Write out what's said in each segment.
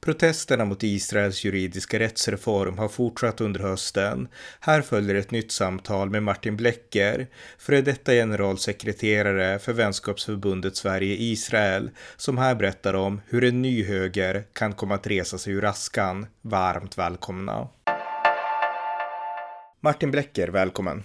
Protesterna mot Israels juridiska rättsreform har fortsatt under hösten. Här följer ett nytt samtal med Martin Blecker, före detta generalsekreterare för vänskapsförbundet Sverige-Israel, som här berättar om hur en ny höger kan komma att resa sig ur askan. Varmt välkomna! Martin Blecker, välkommen!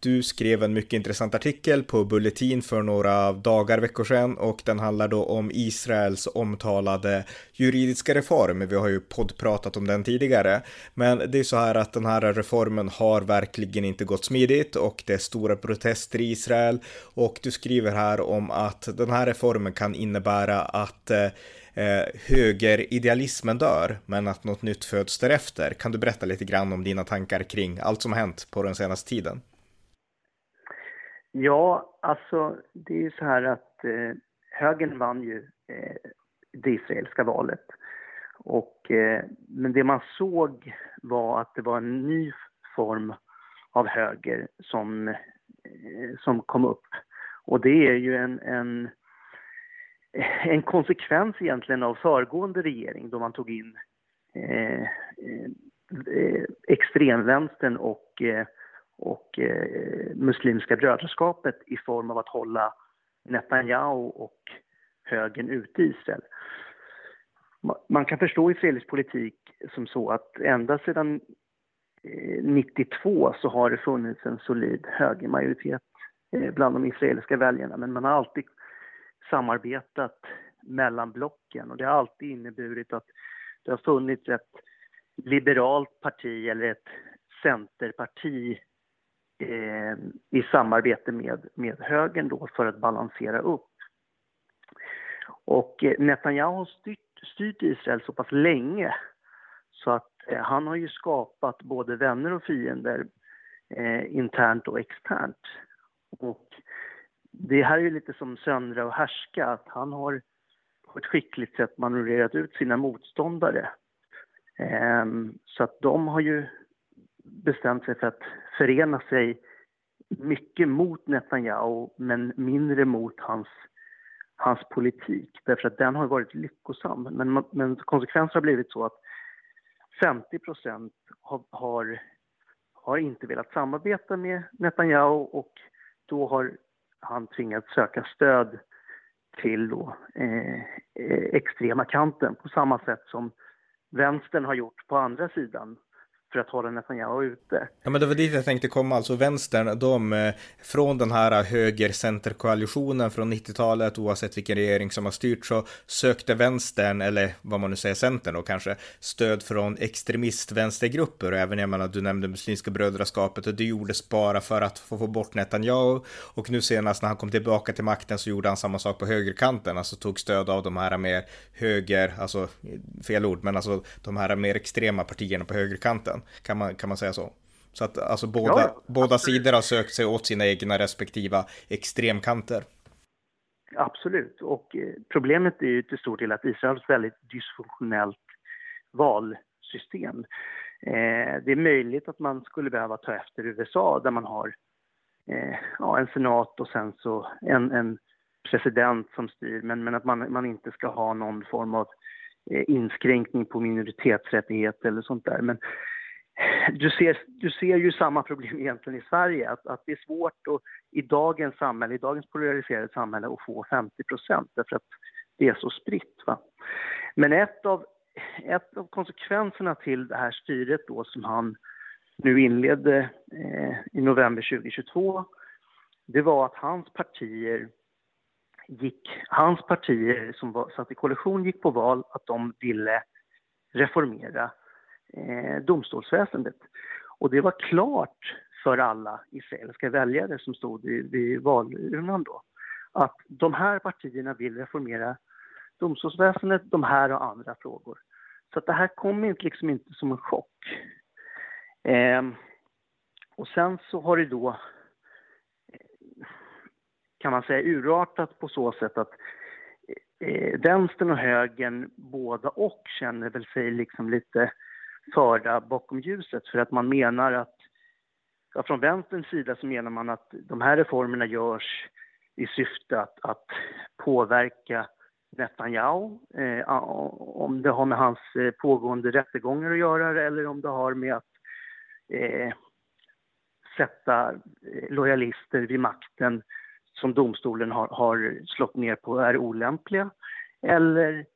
Du skrev en mycket intressant artikel på Bulletin för några dagar, veckor sedan och den handlar då om Israels omtalade juridiska reform. Vi har ju poddpratat om den tidigare, men det är så här att den här reformen har verkligen inte gått smidigt och det är stora protester i Israel och du skriver här om att den här reformen kan innebära att eh, högeridealismen dör, men att något nytt föds därefter. Kan du berätta lite grann om dina tankar kring allt som har hänt på den senaste tiden? Ja, alltså det är ju så här att eh, högern vann ju eh, det israeliska valet. Och, eh, men det man såg var att det var en ny form av höger som, eh, som kom upp. Och det är ju en, en, en konsekvens egentligen av föregående regering då man tog in eh, eh, eh extremvänstern och eh, och eh, Muslimska brödraskapet i form av att hålla Netanyahu och högern ute i Israel. Man kan förstå israelisk politik som så att ända sedan 92 eh, så har det funnits en solid högermajoritet eh, bland de israeliska väljarna men man har alltid samarbetat mellan blocken och det har alltid inneburit att det har funnits ett liberalt parti eller ett centerparti eh, i samarbete med, med högern då för att balansera upp. Och eh, Netanyahu har styrt, styrt Israel så pass länge så att eh, han har ju skapat både vänner och fiender eh, internt och externt. Och det här är ju lite som söndra och härska, att han har på ett skickligt sätt manövrerat ut sina motståndare. Eh, så att de har ju bestämt sig för att förena sig mycket mot Netanyahu men mindre mot hans, hans politik. Därför att den har varit lyckosam. Men, men konsekvensen har blivit så att 50 procent har, har, har, inte velat samarbeta med Netanyahu och då har han tvingats söka stöd till då, eh, eh extrema kanten på samma sätt som vänstern har gjort på andra sidan för att hålla Netanyahu ute. Ja, men det var dit jag tänkte komma, alltså vänstern, de eh, från den här eh, höger-center-koalitionen från 90-talet, oavsett vilken regering som har styrt, så sökte vänstern, eller vad man nu säger, centern då kanske, stöd från extremist-vänstergrupper, och även, jag menar, du nämnde Muslimska brödraskapet, och det gjordes bara för att få, få bort Netanyahu, och nu senast när han kom tillbaka till makten så gjorde han samma sak på högerkanten, alltså tog stöd av de här mer höger, alltså fel ord, men alltså de här mer extrema partierna på högerkanten. Kan man, kan man säga så? Så att alltså båda, ja, båda sidor har sökt sig åt sina egna respektiva extremkanter. Absolut, och eh, problemet är ju till stor del att Israel har ett väldigt dysfunktionellt valsystem. Eh, det är möjligt att man skulle behöva ta efter USA där man har eh, ja, en senat och sen så en, en president som styr, men, men att man, man inte ska ha någon form av eh, inskränkning på minoritetsrättigheter eller sånt där. Men du ser, du ser ju samma problem egentligen i Sverige, att, att det är svårt att, i dagens samhälle, i dagens polariserade samhälle att få 50 procent därför att det är så spritt. Va? Men ett av, ett av konsekvenserna till det här styret då som han nu inledde eh, i november 2022, det var att hans partier gick, hans partier som var, satt i koalition gick på val att de ville reformera eh, domstolsväsendet. Och det var klart för alla israeliska väljare som stod vid, vid valurnan då att de här partierna vill reformera domstolsväsendet, de här och andra frågor. Så att det här kom inte, liksom inte som en chock. Eh, och sen så har det då eh, kan man säga, urartat på så sätt att eh, vänstern och högern, båda och, känner väl sig liksom lite förda bakom ljuset för att man menar att, ja, från vänsterns sida så menar man att de här reformerna görs i syfte att, att påverka Netanyahu, eh, om det har med hans eh, pågående rättegångar att göra eller om det har med att eh, sätta eh, lojalister vid makten som domstolen har, har slått ner på är olämpliga. Eller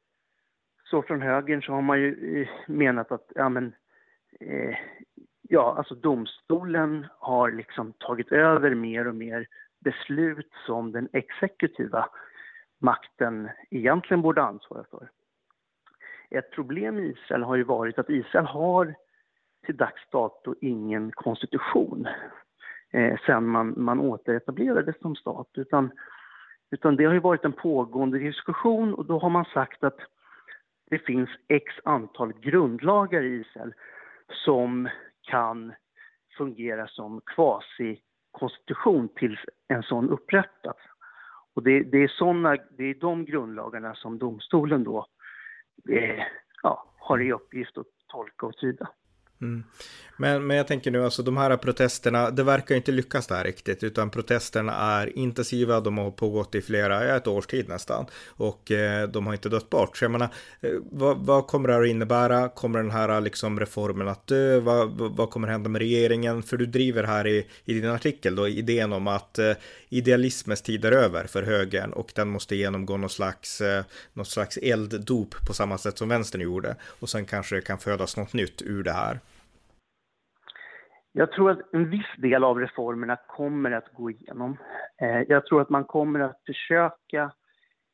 så från högern så har man ju eh, menat att ja, men, eh, ja, alltså domstolen har liksom tagit över mer och mer beslut som den exekutiva makten egentligen borde ansvara för. Ett problem i Israel har ju varit att Israel har till dags dato ingen konstitution eh, sen man, man återetablerades som stat. Utan, utan det har ju varit en pågående diskussion och då har man sagt att det finns x antal grundlagar i Israel som kan fungera som kvasi-konstitution tills en sån upprättas. Och det, det, är såna, det är de grundlagarna som domstolen då eh, ja, har i uppgift att tolka och tyda. Mm. Men, men jag tänker nu, alltså de här protesterna, det verkar inte lyckas där riktigt, utan protesterna är intensiva, de har pågått i flera, ett års tid nästan, och eh, de har inte dött bort. Så jag menar, eh, vad, vad, kommer det här att innebära? Kommer den här liksom, reformen att dö? Vad, vad kommer hända med regeringen? För du driver här i, i din artikel då idén om att eh, idealismens tid är över för högern och den måste genomgå någon slags, eh, något slags elddop på samma sätt som vänstern gjorde. Och sen kanske det kan födas något nytt ur det här. Jag tror att en viss del av reformerna kommer att gå igenom. Eh, jag tror att man kommer att försöka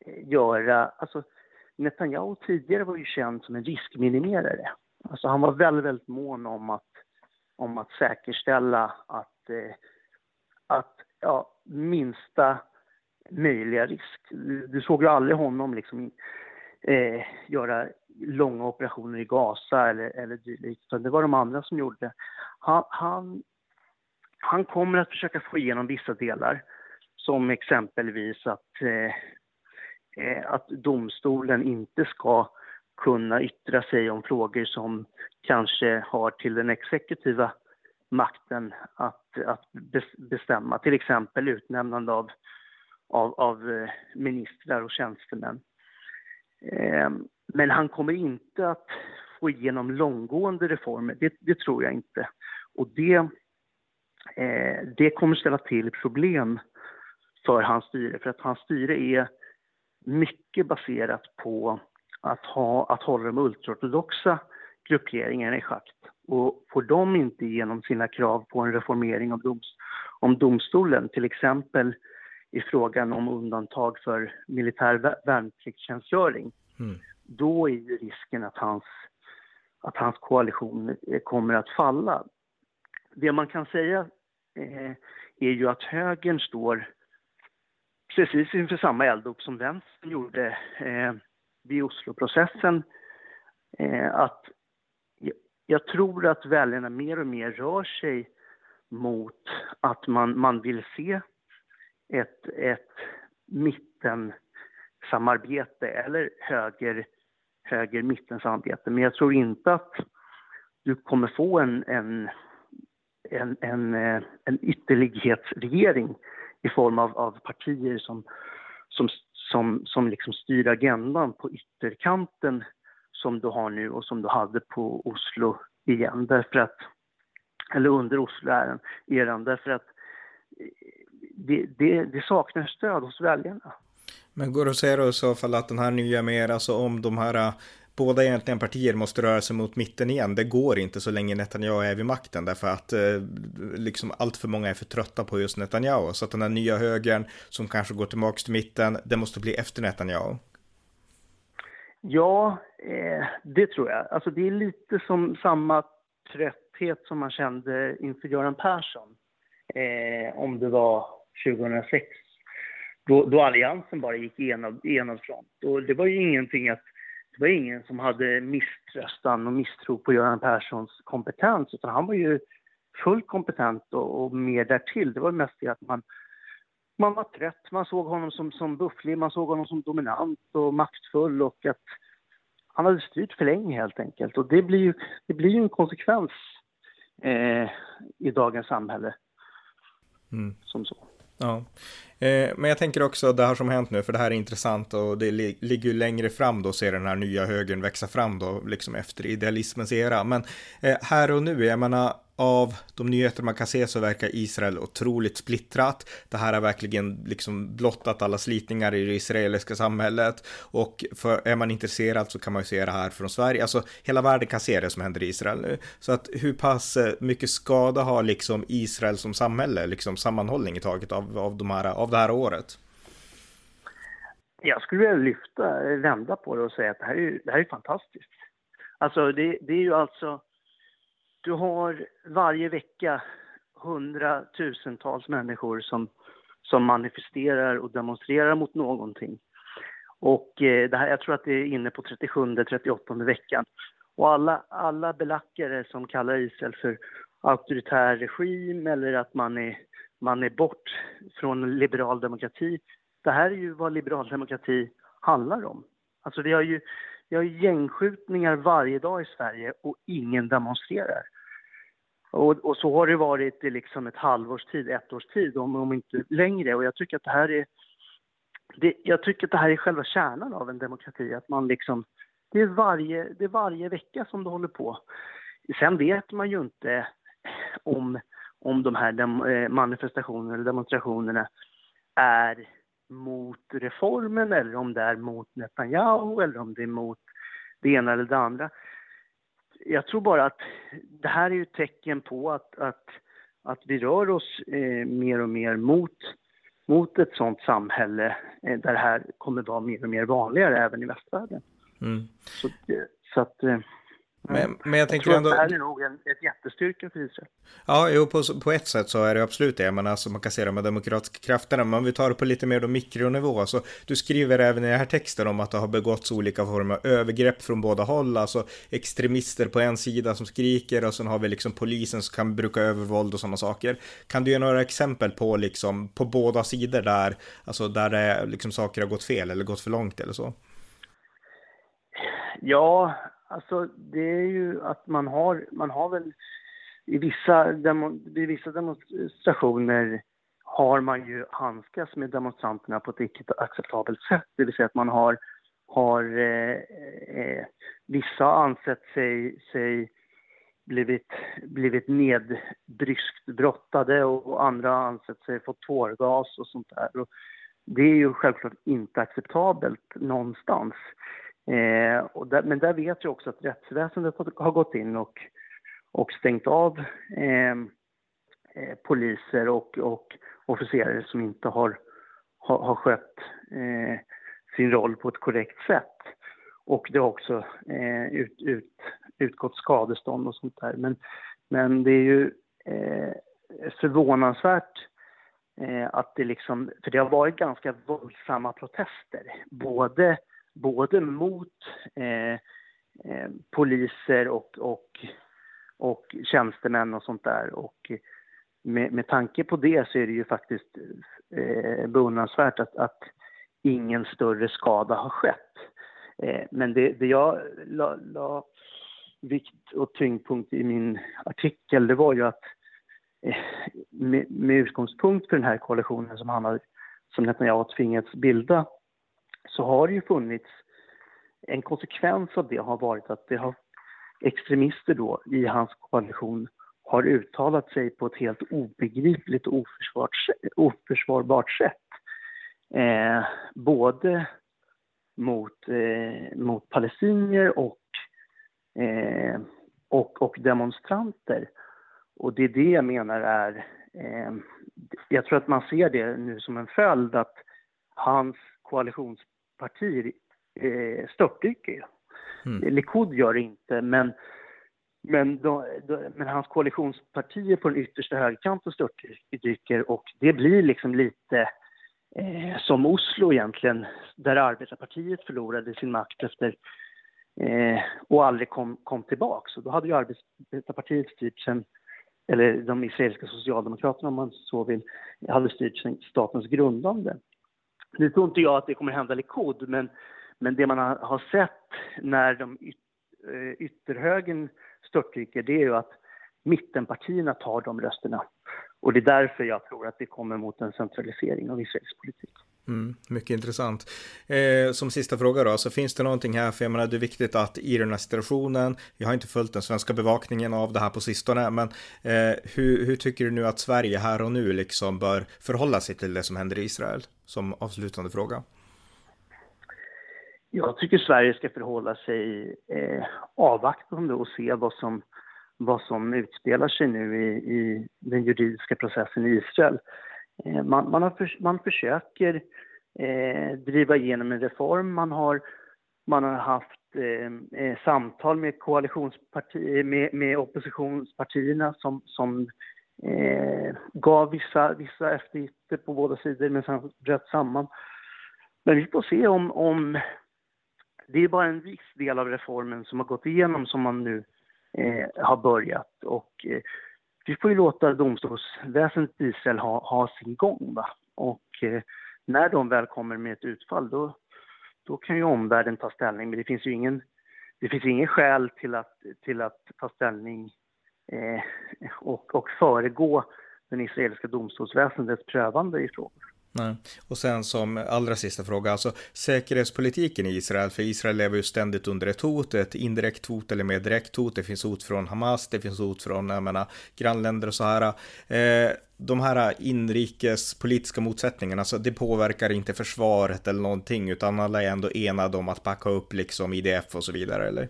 eh, göra... Alltså, Netanyahu tidigare var ju känd som en riskminimerare. Alltså han var väldigt, väldigt mån om att, om att säkerställa att, eh, att ja, minsta möjliga risk. Du, du såg ju aldrig honom liksom, eh, göra långa operationer i Gaza eller, eller dylikt, utan det var de andra som gjorde det. Han, han, han kommer att försöka få igenom vissa delar, som exempelvis att, eh, eh att domstolen inte ska kunna yttra sig om frågor som kanske har till den exekutiva makten att, att bestämma, till exempel utnämnande av, av, av eh, ministrar och tjänstemän. Eh, men han kommer inte att få igenom långgående reformer, det, det tror jag inte. Och det, eh, det kommer ställa till problem för hans styre, för att hans styre är mycket baserat på att, ha, att hålla de ultraortodoxa grupperingarna i schakt. Och får de inte igenom sina krav på en reformering av doms, om domstolen, till exempel i frågan om undantag för militär värnpliktstjänstgöring, mm då är ju risken att hans, att hans koalition eh, kommer att falla. Det man kan säga eh, är ju att högern står precis inför samma eldop som vänstern gjorde eh, vid Osloprocessen. Eh, att jag tror att väljarna mer och mer rör sig mot att man, man vill se ett, ett mittensamarbete eller höger höger-mittens samarbete. Men jag tror inte att du kommer få en, en, en, en, eh, en ytterlighetsregering i form av, av partier som, som, som, som liksom styr agendan på ytterkanten som du har nu och som du hade på Oslo igen. Därför att, eller under Oslo-eran. Därför att eh, det, det, det saknar stöd hos väljarna. Men går det att säga då i så fall att den här nya mer, alltså om de här äh, båda egentligen partier måste röra sig mot mitten igen. Det går inte så länge Netanyahu är vid makten därför att eh, liksom allt för många är för trötta på just Netanyahu. Så att den här nya högern som kanske går tillbaka till mitten, det måste bli efter Netanyahu. Ja, eh, det tror jag. Alltså det är lite som samma trötthet som man kände inför Göran Persson. Eh, om det var 2006 då, då Alliansen bara gick enad, enad front. Och det var ju ingenting att det var ingen som hade misströstan och misstro på Göran Perssons kompetens, utan han var ju fullt kompetent och, och mer därtill. Det var mest det att man, man var trött, man såg honom som, som bufflig, man såg honom som dominant och maktfull och att han hade styrt för länge helt enkelt. Och det blir ju, det blir ju en konsekvens eh, i dagens samhälle. Mm. Som så. Ja, eh, men jag tänker också det här som hänt nu, för det här är intressant och det li ligger ju längre fram då, ser den här nya högern växa fram då, liksom efter idealismens era. Men eh, här och nu, jag menar, av de nyheter man kan se så verkar Israel otroligt splittrat. Det här har verkligen liksom blottat alla slitningar i det israeliska samhället och för är man intresserad så kan man ju se det här från Sverige. Alltså hela världen kan se det som händer i Israel nu. Så att hur pass eh, mycket skada har liksom Israel som samhälle, liksom sammanhållning i taget av, av, de här, av det här året? Jag skulle vilja lyfta, vända på det och säga att det här är, det här är fantastiskt. Alltså det, det är ju alltså du har varje vecka hundratusentals människor som, som manifesterar och demonstrerar mot någonting. Och eh, det här, jag tror att det är inne på 37-38 veckan. Och alla, alla belackare som kallar Israel för auktoritär regim eller att man är, man är bort från liberal demokrati. Det här är ju vad liberal demokrati handlar om. Alltså vi har ju vi har gängskjutningar varje dag i Sverige och ingen demonstrerar. Och, och, så har det varit i liksom ett halvårs tid, ett års tid, om, om inte längre. Och jag tycker att det här är det, jag tycker att det här är själva kärnan av en demokrati, att man liksom det är, varje, det är varje vecka som det håller på. Sen vet man ju inte om, om de här dem, eh, manifestationerna eller demonstrationerna är mot reformen eller om det är mot Netanyahu eller om det är mot det ena eller det andra jag tror bara att det här är ju ett tecken på att, att, att vi rör oss eh, mer och mer mot, mot ett sånt samhälle eh, där det här kommer vara mer och mer vanligare även i västvärlden. Mm. Så, så att, eh, men, men jag tänker jag ändå... det här är nog en, ett jättestyrka för Israel. Ja, jo, på, på ett sätt så är det absolut det. Men alltså, man kan se de här demokratiska krafterna. Men om vi tar det på lite mer då mikronivå. Alltså, du skriver även i den här texten om att det har begåtts olika former av övergrepp från båda håll. Alltså extremister på en sida som skriker och sen har vi liksom polisen som kan bruka övervåld och sådana saker. Kan du ge några exempel på liksom på båda sidor där, alltså där det, liksom saker har gått fel eller gått för långt eller så? Ja, Alltså det är ju att man har, man har väl i vissa, demo, vid vissa demonstrationer har man ju handskats med demonstranterna på ett icke acceptabelt sätt. Det vill säga att man har, har eh, eh, vissa ansett sig, sig blivit, blivit nedbryskt brottade och andra ansett sig fått tårgas och sånt där. Och det är ju självklart inte acceptabelt någonstans. Eh, där, men där vet jag också att rättsväsendet har gått in och, och stängt av ehm, eh, poliser och, och officerare som inte har, har, har skött eh, sin roll på ett korrekt sätt. Och det har också eh, ut, ut, utgått skadestånd och sånt där. Men, men det är ju eh, förvånansvärt eh, att det liksom, för det har varit ganska våldsamma protester. Både både mot eh, eh, poliser och, och, och tjänstemän och sånt där. Och med, med tanke på det så är det ju faktiskt eh, beundransvärt att, att ingen större skada har skett. Eh, men det, det jag la, la vikt och tyngdpunkt i min artikel, det var ju att eh, med, med utgångspunkt för den här koalitionen som han har, som Netanyahu tvingats bilda, så har det ju funnits en konsekvens av det har varit att det har extremister då i hans koalition har uttalat sig på ett helt obegripligt och oförsvarbart sätt. Eh, både mot, eh, mot palestinier och, eh, och, och, demonstranter. Och det är det jag menar är... Eh, jag tror att man ser det nu som en följd att hans koalitionspartier eh, störtdyker. Mm. Likud gör det inte, men, men, då, då, men hans koalitionspartier på den yttersta högerkanten störtdyker och det blir liksom lite eh, som Oslo egentligen, där arbetarpartiet förlorade sin makt efter eh, och aldrig kom, kom tillbaka. Så då hade ju arbetarpartiet styrt sedan eller de israeliska socialdemokraterna om man så vill, hade styrt statens grundande. Nu tror inte jag att det kommer hända Likud, men, men det man har, sett när de yt, eh, ytterhögern störtdyker, det är ju att mittenpartierna tar de rösterna. Och det är därför jag tror att vi kommer mot en centralisering av Israels politik. Mm, mycket intressant. Eh, som sista fråga då, så finns det någonting här, för jag menar det är viktigt att i den här situationen, jag har inte följt den svenska bevakningen av det här på sistone, men eh, hur, hur, tycker du nu att Sverige här och nu liksom bör förhålla sig till det som händer i Israel? Som avslutande fråga. Jag tycker Sverige ska förhålla sig eh, avvaktande och se vad som, vad som utspelar sig nu i, i den juridiska processen i Israel. Eh, man, man, har, man försöker eh, driva igenom en reform. Man har, man har haft eh, eh samtal med, koalitionsparti, med, med oppositionspartierna som, som eh, gav vissa, vissa eftergifter på båda sidor men sen bröt samman. Men vi får se om, om det är bara en viss del av reformen som har gått igenom som man nu eh, har börjat. Och eh, vi får ju låta domstolsväsendet i Israel ha, ha sin gång. Va? Och eh, när de väl kommer med ett utfall då, då kan ju omvärlden ta ställning. Men det finns ju ingen, det finns ingen skäl till att, till att ta ställning eh, och, och föregå den israeliska domstolsväsendets prövande i frågor. Nej. Och sen som allra sista fråga, alltså säkerhetspolitiken i Israel, för Israel lever ju ständigt under ett hot, ett indirekt hot eller mer direkt hot, det finns hot från Hamas, det finns hot från, jag menar, grannländer och så här. Eh, de här inrikespolitiska motsättningarna, alltså det påverkar inte försvaret eller någonting, utan alla är ändå enade om att backa upp liksom IDF och så vidare, eller?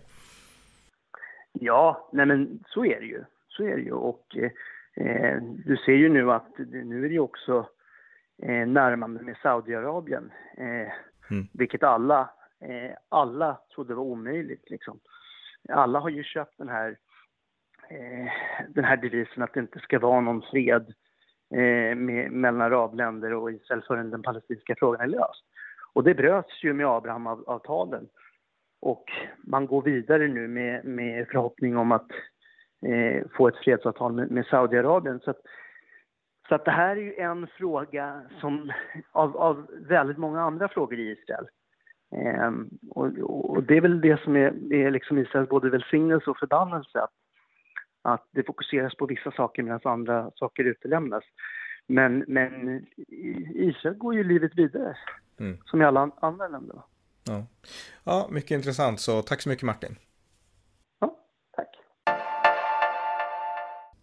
Ja, nej men så är det ju. Så är det ju och eh, du ser ju nu att nu är det ju också eh, närmande med Saudiarabien. Eh, mm. Vilket alla, eh, alla trodde var omöjligt. Liksom. Alla har ju köpt den här, eh, den här devisen att det inte ska vara någon fred eh, med, mellan arabländer och Israel förrän den palestinska frågan är löst. Och det bröts ju med Abrahamavtalen. Och man går vidare nu med, med förhoppning om att eh, få ett fredsavtal med, med Saudiarabien. Så att, så att det här är ju en fråga som, av, av väldigt många andra frågor i Israel. Eh, och, och, det är väl det som är, är liksom Israels både välsignelse och förbannelse. Att, att det fokuseras på vissa saker medan andra saker utelämnas. Men, men Israel går ju livet vidare, mm. som i alla andra länder. Ja. ja, mycket intressant. Så tack så mycket Martin.